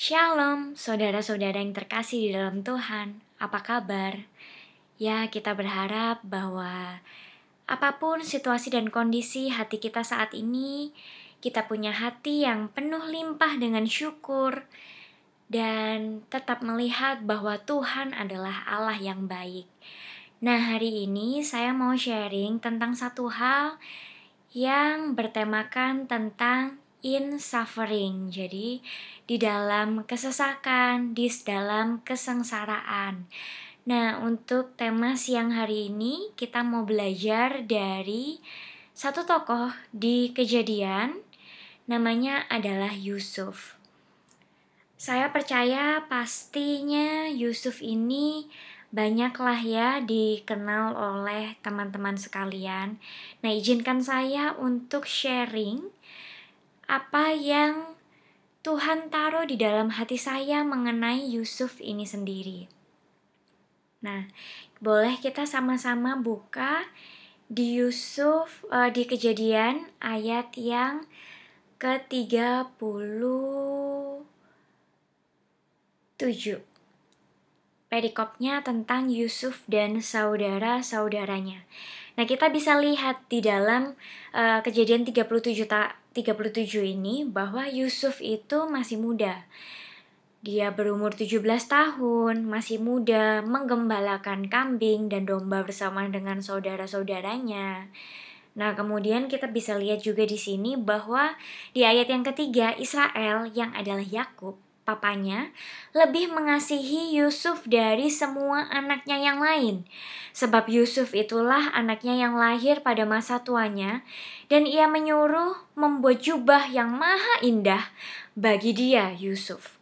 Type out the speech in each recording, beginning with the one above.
Shalom, saudara-saudara yang terkasih di dalam Tuhan. Apa kabar? Ya, kita berharap bahwa apa pun situasi dan kondisi hati kita saat ini, kita punya hati yang penuh limpah dengan syukur dan tetap melihat bahwa Tuhan adalah Allah yang baik. Nah, hari ini saya mau sharing tentang satu hal yang bertemakan tentang in suffering. Jadi di dalam kesesakan, di dalam kesengsaraan. Nah, untuk tema siang hari ini kita mau belajar dari satu tokoh di Kejadian namanya adalah Yusuf. Saya percaya pastinya Yusuf ini banyaklah ya dikenal oleh teman-teman sekalian. Nah, izinkan saya untuk sharing apa yang Tuhan taruh di dalam hati saya mengenai Yusuf ini sendiri. Nah, boleh kita sama-sama buka di Yusuf uh, di Kejadian ayat yang ke-37. Perikopnya tentang Yusuf dan saudara-saudaranya. Nah, kita bisa lihat di dalam uh, Kejadian 37 ta 37 ini bahwa Yusuf itu masih muda. Dia berumur 17 tahun, masih muda, menggembalakan kambing dan domba bersama dengan saudara-saudaranya. Nah, kemudian kita bisa lihat juga di sini bahwa di ayat yang ketiga Israel yang adalah Yakub papanya lebih mengasihi Yusuf dari semua anaknya yang lain. Sebab Yusuf itulah anaknya yang lahir pada masa tuanya dan ia menyuruh membuat jubah yang maha indah bagi dia Yusuf.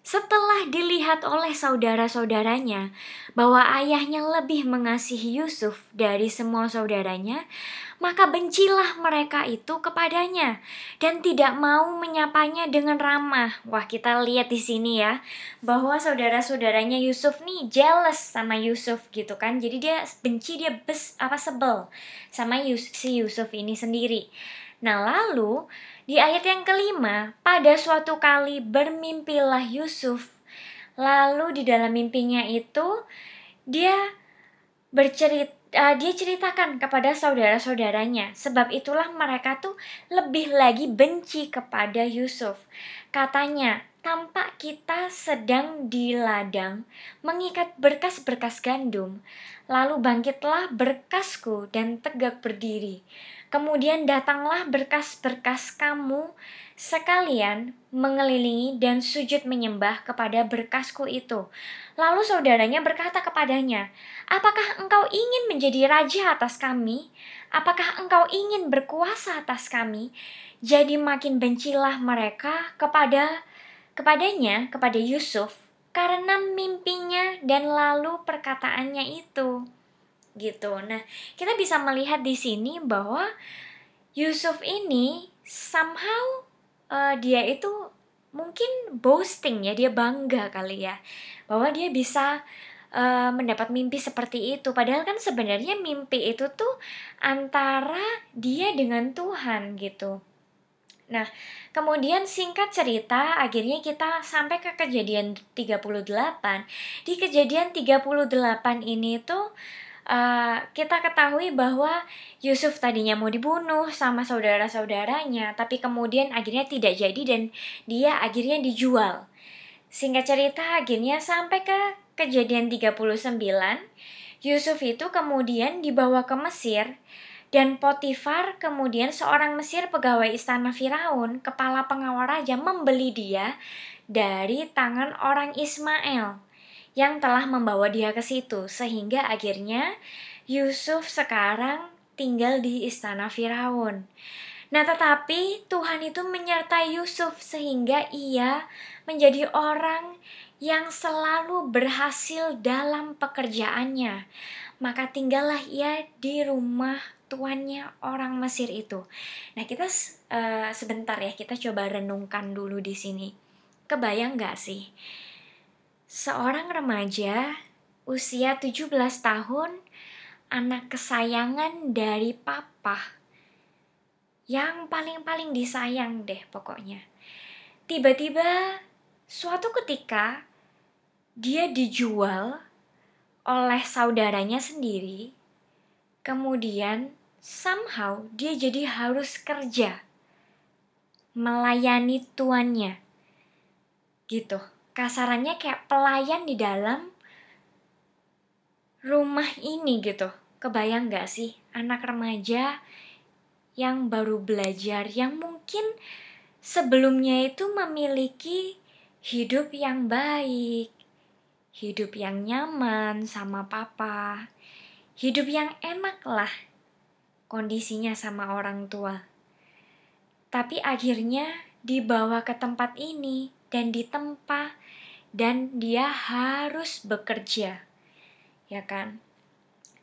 Setelah dilihat oleh saudara-saudaranya bahwa ayahnya lebih mengasihi Yusuf dari semua saudaranya, maka bencilah mereka itu kepadanya dan tidak mau menyapanya dengan ramah. Wah, kita lihat di sini ya bahwa saudara-saudaranya Yusuf nih jealous sama Yusuf gitu kan. Jadi dia benci dia bes apa sebel sama Yus, si Yusuf ini sendiri. Nah, lalu di ayat yang kelima, pada suatu kali bermimpilah Yusuf. Lalu di dalam mimpinya itu dia bercerita uh, dia ceritakan kepada saudara-saudaranya. Sebab itulah mereka tuh lebih lagi benci kepada Yusuf. Katanya, tampak kita sedang di ladang mengikat berkas-berkas gandum. Lalu bangkitlah berkasku dan tegak berdiri. Kemudian datanglah berkas-berkas kamu sekalian mengelilingi dan sujud menyembah kepada berkasku itu. Lalu saudaranya berkata kepadanya, Apakah engkau ingin menjadi raja atas kami? Apakah engkau ingin berkuasa atas kami? Jadi makin bencilah mereka kepada kepadanya, kepada Yusuf, karena mimpinya dan lalu perkataannya itu gitu. Nah, kita bisa melihat di sini bahwa Yusuf ini somehow uh, dia itu mungkin boasting ya, dia bangga kali ya bahwa dia bisa uh, mendapat mimpi seperti itu. Padahal kan sebenarnya mimpi itu tuh antara dia dengan Tuhan gitu. Nah, kemudian singkat cerita, akhirnya kita sampai ke kejadian 38. Di kejadian 38 ini tuh uh, kita ketahui bahwa Yusuf tadinya mau dibunuh sama saudara-saudaranya, tapi kemudian akhirnya tidak jadi dan dia akhirnya dijual. Singkat cerita akhirnya sampai ke kejadian 39, Yusuf itu kemudian dibawa ke Mesir dan Potifar kemudian seorang Mesir pegawai istana Firaun, kepala pengawal raja membeli dia dari tangan orang Ismail yang telah membawa dia ke situ sehingga akhirnya Yusuf sekarang tinggal di istana Firaun. Nah, tetapi Tuhan itu menyertai Yusuf sehingga ia menjadi orang yang selalu berhasil dalam pekerjaannya. Maka tinggallah ia di rumah tuannya orang Mesir itu. Nah, kita uh, sebentar ya, kita coba renungkan dulu di sini. Kebayang gak sih? Seorang remaja usia 17 tahun, anak kesayangan dari papa. Yang paling-paling disayang deh pokoknya. Tiba-tiba suatu ketika dia dijual oleh saudaranya sendiri, kemudian somehow dia jadi harus kerja melayani tuannya. Gitu. Kasarannya kayak pelayan di dalam rumah ini gitu. Kebayang gak sih anak remaja yang baru belajar, yang mungkin sebelumnya itu memiliki hidup yang baik, hidup yang nyaman sama papa, hidup yang enak lah kondisinya sama orang tua. Tapi akhirnya dibawa ke tempat ini dan ditempa dan dia harus bekerja. Ya kan?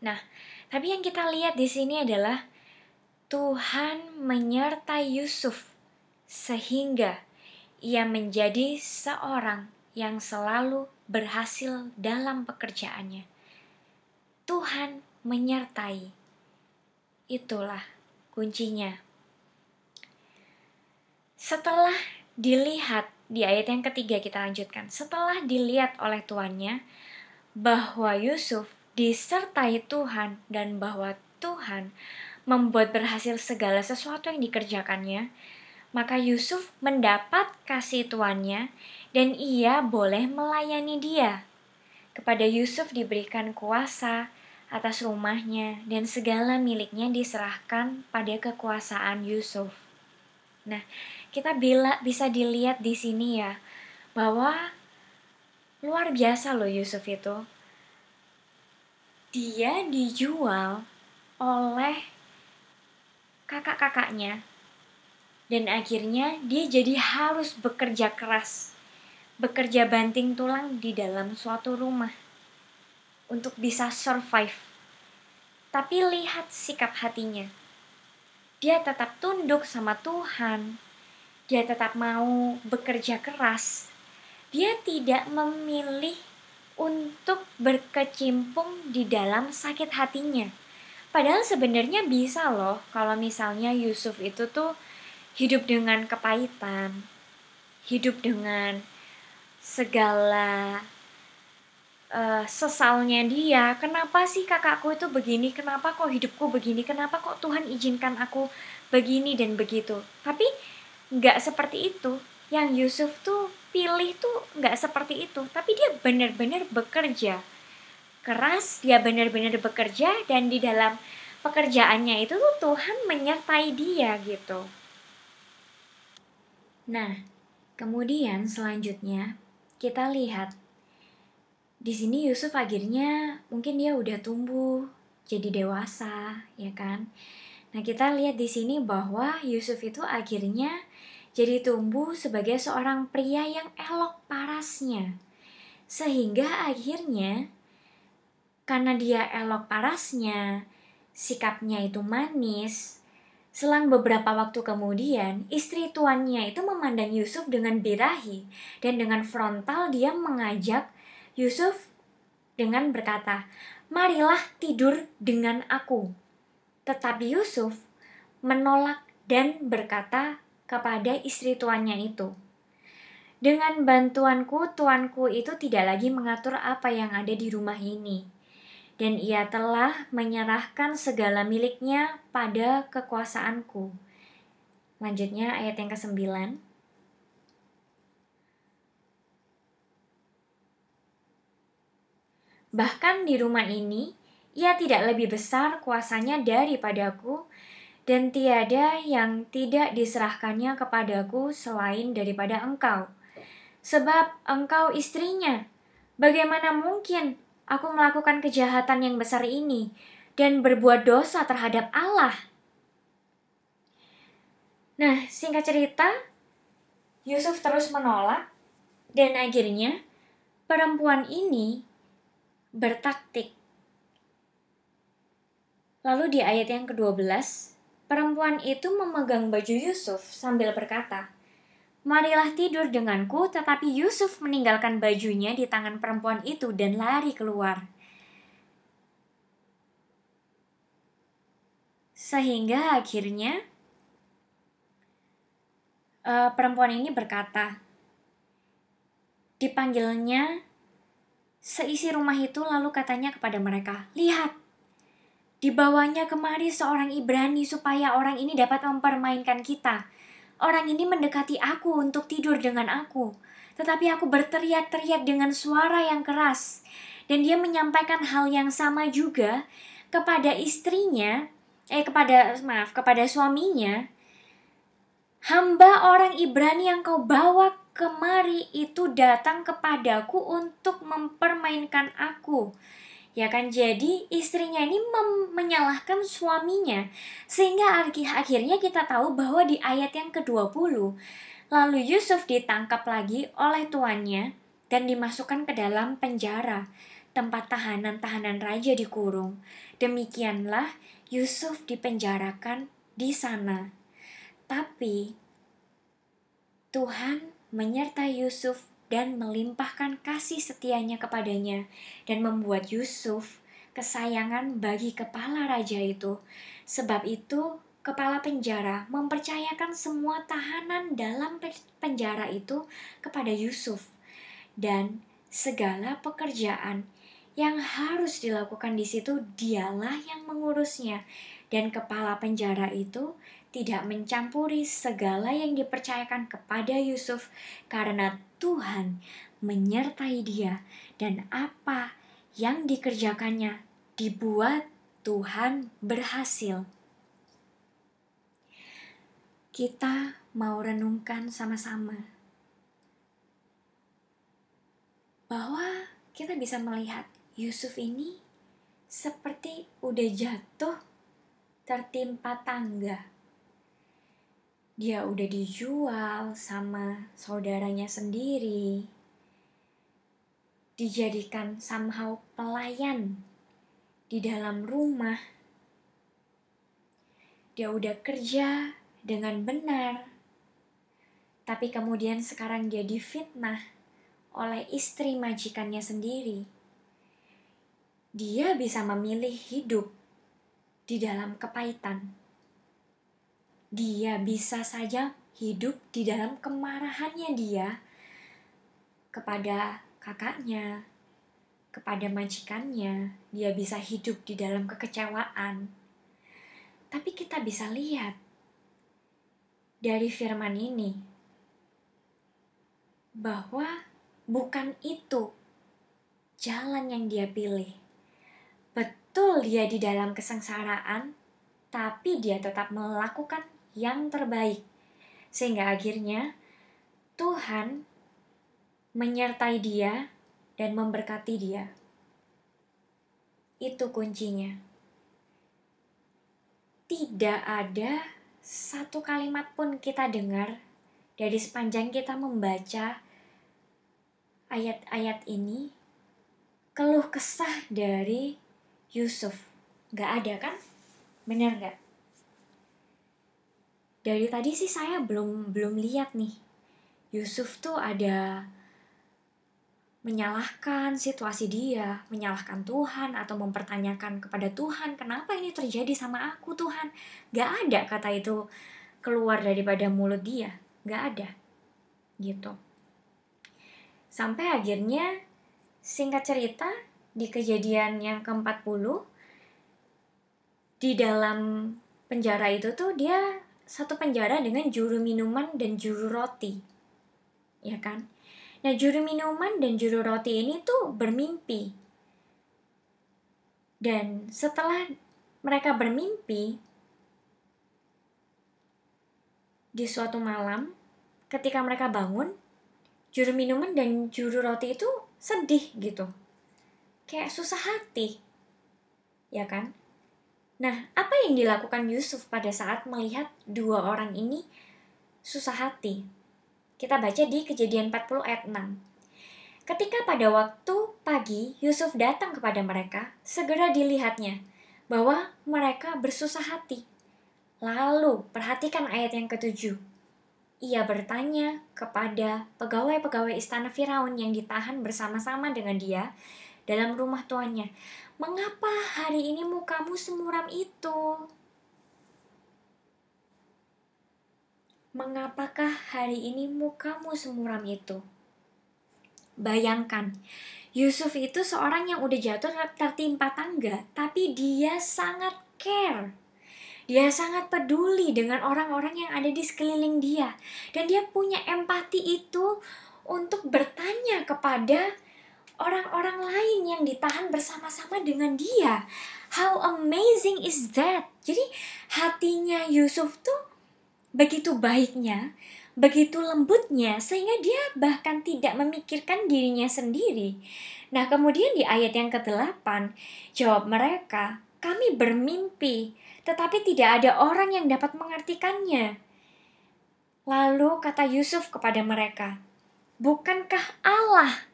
Nah, tapi yang kita lihat di sini adalah Tuhan menyertai Yusuf sehingga ia menjadi seorang yang selalu berhasil dalam pekerjaannya. Tuhan menyertai. Itulah kuncinya. Setelah dilihat di ayat yang ketiga kita lanjutkan. Setelah dilihat oleh tuannya bahwa Yusuf disertai Tuhan dan bahwa Tuhan membuat berhasil segala sesuatu yang dikerjakannya, maka Yusuf mendapat kasih tuannya dan ia boleh melayani dia. Kepada Yusuf diberikan kuasa atas rumahnya dan segala miliknya diserahkan pada kekuasaan Yusuf. Nah, kita bila bisa dilihat di sini ya bahwa luar biasa loh Yusuf itu. Dia dijual oleh kakak-kakaknya dan akhirnya dia jadi harus bekerja keras bekerja banting tulang di dalam suatu rumah untuk bisa survive. Tapi lihat sikap hatinya. Dia tetap tunduk sama Tuhan. Dia tetap mau bekerja keras. Dia tidak memilih untuk berkecimpung di dalam sakit hatinya. Padahal sebenarnya bisa loh kalau misalnya Yusuf itu tuh hidup dengan kepahitan, hidup dengan segala uh, sesalnya dia. Kenapa sih kakakku itu begini? Kenapa kok hidupku begini? Kenapa kok Tuhan izinkan aku begini dan begitu? Tapi nggak seperti itu. Yang Yusuf tuh pilih tuh nggak seperti itu. Tapi dia benar-benar bekerja keras. Dia benar-benar bekerja dan di dalam pekerjaannya itu tuh Tuhan menyertai dia gitu. Nah, kemudian selanjutnya kita lihat di sini Yusuf akhirnya mungkin dia udah tumbuh jadi dewasa, ya kan? Nah, kita lihat di sini bahwa Yusuf itu akhirnya jadi tumbuh sebagai seorang pria yang elok parasnya. Sehingga akhirnya karena dia elok parasnya, sikapnya itu manis, Selang beberapa waktu kemudian, istri tuannya itu memandang Yusuf dengan birahi dan dengan frontal dia mengajak Yusuf dengan berkata, "Marilah tidur dengan aku." Tetapi Yusuf menolak dan berkata kepada istri tuannya itu, "Dengan bantuanku, tuanku itu tidak lagi mengatur apa yang ada di rumah ini." dan ia telah menyerahkan segala miliknya pada kekuasaanku. Lanjutnya ayat yang ke-9. Bahkan di rumah ini, ia tidak lebih besar kuasanya daripadaku, dan tiada yang tidak diserahkannya kepadaku selain daripada engkau. Sebab engkau istrinya, bagaimana mungkin aku melakukan kejahatan yang besar ini dan berbuat dosa terhadap Allah. Nah, singkat cerita, Yusuf terus menolak dan akhirnya perempuan ini bertaktik. Lalu di ayat yang ke-12, perempuan itu memegang baju Yusuf sambil berkata, Marilah tidur denganku, tetapi Yusuf meninggalkan bajunya di tangan perempuan itu dan lari keluar. Sehingga akhirnya uh, perempuan ini berkata, dipanggilnya seisi rumah itu lalu katanya kepada mereka, "Lihat, dibawanya kemari seorang Ibrani supaya orang ini dapat mempermainkan kita. Orang ini mendekati aku untuk tidur dengan aku, tetapi aku berteriak-teriak dengan suara yang keras." Dan dia menyampaikan hal yang sama juga kepada istrinya, eh kepada maaf, kepada suaminya. Hamba orang Ibrani yang kau bawa kemari itu datang kepadaku untuk mempermainkan aku. Ya kan, jadi istrinya ini menyalahkan suaminya. Sehingga akhirnya kita tahu bahwa di ayat yang ke-20, lalu Yusuf ditangkap lagi oleh tuannya dan dimasukkan ke dalam penjara, tempat tahanan-tahanan raja dikurung. Demikianlah Yusuf dipenjarakan di sana. Tapi Tuhan menyertai Yusuf dan melimpahkan kasih setianya kepadanya dan membuat Yusuf kesayangan bagi kepala raja itu. Sebab itu, kepala penjara mempercayakan semua tahanan dalam penjara itu kepada Yusuf dan segala pekerjaan yang harus dilakukan di situ dialah yang mengurusnya dan kepala penjara itu tidak mencampuri segala yang dipercayakan kepada Yusuf karena Tuhan menyertai dia dan apa yang dikerjakannya dibuat Tuhan berhasil. Kita mau renungkan sama-sama bahwa kita bisa melihat Yusuf ini seperti udah jatuh tertimpa tangga dia udah dijual sama saudaranya sendiri, dijadikan somehow pelayan di dalam rumah. Dia udah kerja dengan benar, tapi kemudian sekarang dia difitnah oleh istri majikannya sendiri. Dia bisa memilih hidup di dalam kepahitan dia bisa saja hidup di dalam kemarahannya dia kepada kakaknya, kepada majikannya, dia bisa hidup di dalam kekecewaan. Tapi kita bisa lihat dari firman ini bahwa bukan itu jalan yang dia pilih. Betul dia di dalam kesengsaraan, tapi dia tetap melakukan yang terbaik. Sehingga akhirnya Tuhan menyertai dia dan memberkati dia. Itu kuncinya. Tidak ada satu kalimat pun kita dengar dari sepanjang kita membaca ayat-ayat ini keluh kesah dari Yusuf. Gak ada kan? Bener gak? Dari tadi sih saya belum belum lihat nih Yusuf tuh ada menyalahkan situasi dia, menyalahkan Tuhan atau mempertanyakan kepada Tuhan, kenapa ini terjadi sama aku Tuhan? Gak ada kata itu keluar daripada mulut dia, gak ada. Gitu. Sampai akhirnya singkat cerita di kejadian yang ke-40 di dalam penjara itu tuh dia satu penjara dengan juru minuman dan juru roti. Ya kan? Nah, juru minuman dan juru roti ini tuh bermimpi. Dan setelah mereka bermimpi, di suatu malam, ketika mereka bangun, juru minuman dan juru roti itu sedih gitu. Kayak susah hati. Ya kan? Nah, apa yang dilakukan Yusuf pada saat melihat dua orang ini susah hati? Kita baca di kejadian 40 ayat 6. Ketika pada waktu pagi Yusuf datang kepada mereka, segera dilihatnya bahwa mereka bersusah hati. Lalu, perhatikan ayat yang ketujuh. Ia bertanya kepada pegawai-pegawai istana Firaun yang ditahan bersama-sama dengan dia dalam rumah tuannya, Mengapa hari ini mukamu semuram itu? Mengapakah hari ini mukamu semuram itu? Bayangkan, Yusuf itu seorang yang udah jatuh tertimpa tangga, tapi dia sangat care. Dia sangat peduli dengan orang-orang yang ada di sekeliling dia. Dan dia punya empati itu untuk bertanya kepada orang-orang lain yang ditahan bersama-sama dengan dia. How amazing is that? Jadi hatinya Yusuf tuh begitu baiknya, begitu lembutnya sehingga dia bahkan tidak memikirkan dirinya sendiri. Nah, kemudian di ayat yang ke-8, jawab mereka, "Kami bermimpi, tetapi tidak ada orang yang dapat mengartikannya." Lalu kata Yusuf kepada mereka, "Bukankah Allah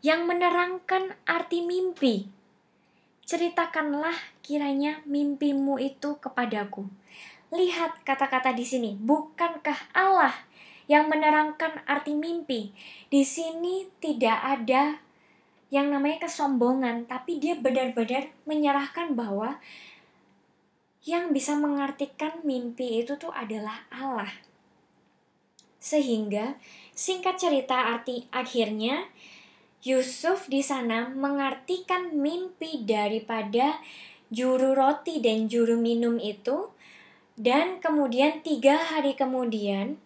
yang menerangkan arti mimpi?" ceritakanlah kiranya mimpimu itu kepadaku. Lihat kata-kata di sini, bukankah Allah yang menerangkan arti mimpi? Di sini tidak ada yang namanya kesombongan, tapi dia benar-benar menyerahkan bahwa yang bisa mengartikan mimpi itu tuh adalah Allah. Sehingga singkat cerita arti akhirnya Yusuf di sana mengartikan mimpi daripada juru roti dan juru minum itu. Dan kemudian tiga hari kemudian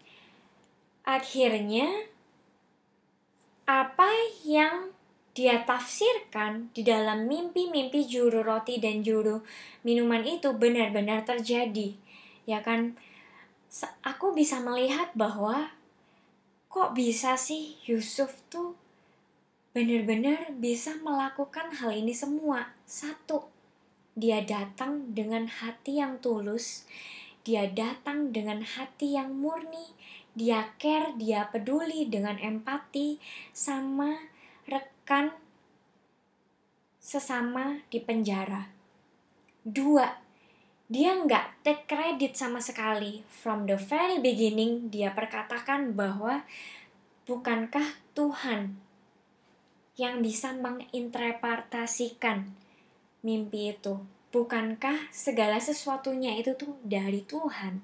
akhirnya apa yang dia tafsirkan di dalam mimpi-mimpi juru roti dan juru minuman itu benar-benar terjadi. Ya kan? Aku bisa melihat bahwa kok bisa sih Yusuf tuh benar-benar bisa melakukan hal ini semua. Satu, dia datang dengan hati yang tulus, dia datang dengan hati yang murni, dia care, dia peduli dengan empati sama rekan sesama di penjara. Dua, dia nggak take credit sama sekali. From the very beginning, dia perkatakan bahwa bukankah Tuhan yang bisa menginterpretasikan mimpi itu. Bukankah segala sesuatunya itu tuh dari Tuhan?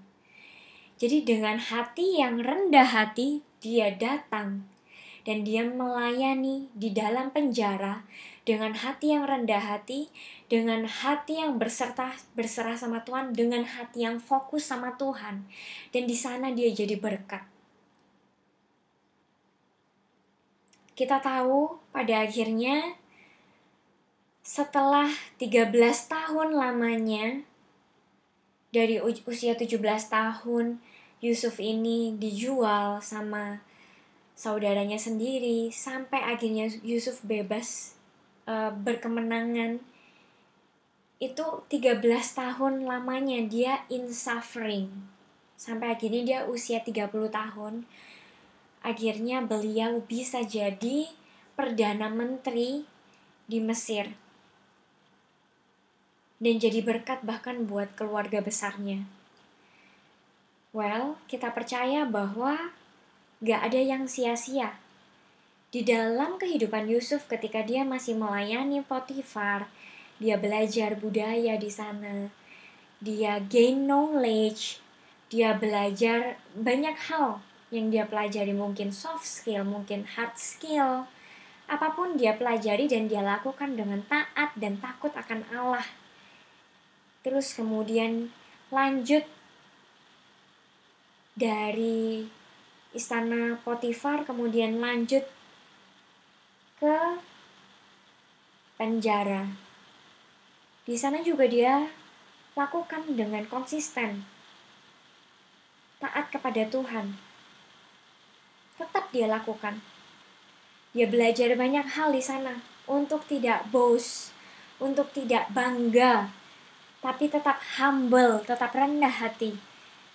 Jadi dengan hati yang rendah hati, dia datang dan dia melayani di dalam penjara dengan hati yang rendah hati, dengan hati yang berserta berserah sama Tuhan, dengan hati yang fokus sama Tuhan. Dan di sana dia jadi berkat. Kita tahu pada akhirnya setelah 13 tahun lamanya dari usia 17 tahun Yusuf ini dijual sama saudaranya sendiri sampai akhirnya Yusuf bebas e, berkemenangan. Itu 13 tahun lamanya dia in suffering. Sampai akhirnya dia usia 30 tahun akhirnya beliau bisa jadi perdana menteri di Mesir dan jadi berkat bahkan buat keluarga besarnya. Well, kita percaya bahwa gak ada yang sia-sia. Di dalam kehidupan Yusuf ketika dia masih melayani Potifar, dia belajar budaya di sana, dia gain knowledge, dia belajar banyak hal yang dia pelajari mungkin soft skill, mungkin hard skill, apa pun dia pelajari dan dia lakukan dengan taat dan takut akan Allah. Terus kemudian lanjut dari istana Potifar kemudian lanjut ke penjara. Di sana juga dia lakukan dengan konsisten taat kepada Tuhan tetap dia lakukan. Dia belajar banyak hal di sana untuk tidak bos, untuk tidak bangga, tapi tetap humble, tetap rendah hati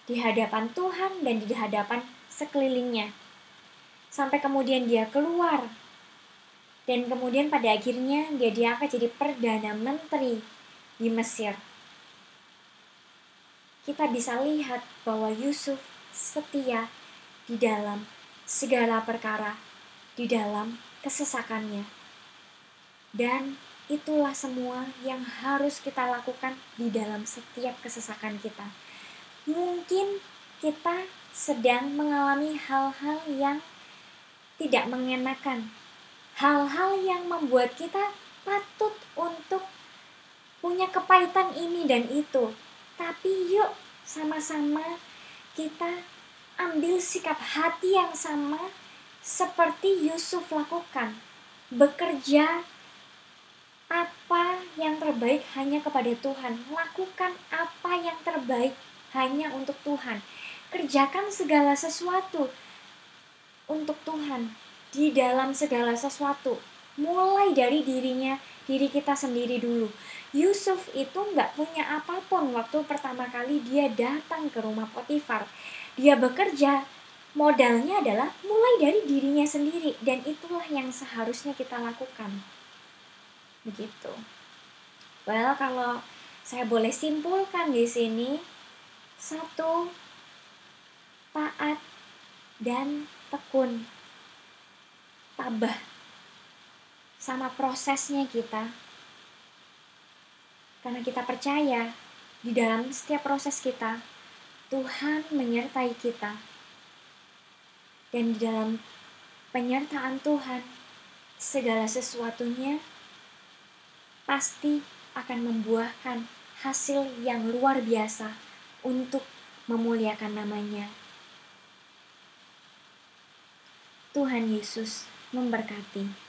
di hadapan Tuhan dan di hadapan sekelilingnya. Sampai kemudian dia keluar dan kemudian pada akhirnya dia diangkat jadi perdana menteri di Mesir. Kita bisa lihat bahwa Yusuf setia di dalam segala perkara di dalam kesesakannya. Dan itulah semua yang harus kita lakukan di dalam setiap kesesakan kita. Mungkin kita sedang mengalami hal-hal yang tidak mengenakan, hal-hal yang membuat kita patut untuk punya kepahitan ini dan itu. Tapi yuk sama-sama kita ambil sikap hati yang sama seperti Yusuf lakukan. Bekerja apa yang terbaik hanya kepada Tuhan. Lakukan apa yang terbaik hanya untuk Tuhan. Kerjakan segala sesuatu untuk Tuhan di dalam segala sesuatu. Mulai dari dirinya, diri kita sendiri dulu. Yusuf itu nggak punya apa pun waktu pertama kali dia datang ke rumah Potifar. Dia bekerja, modalnya adalah mulai dari dirinya sendiri dan itulah yang seharusnya kita lakukan begitu. Well, kalau saya boleh simpulkan di sini, satu, taat dan tekun, tabah, sama prosesnya kita. Karena kita percaya di dalam setiap proses kita, Tuhan menyertai kita. Dan di dalam penyertaan Tuhan, segala sesuatunya pasti akan membuahkan hasil yang luar biasa untuk memuliakan namanya. Tuhan Yesus memberkati.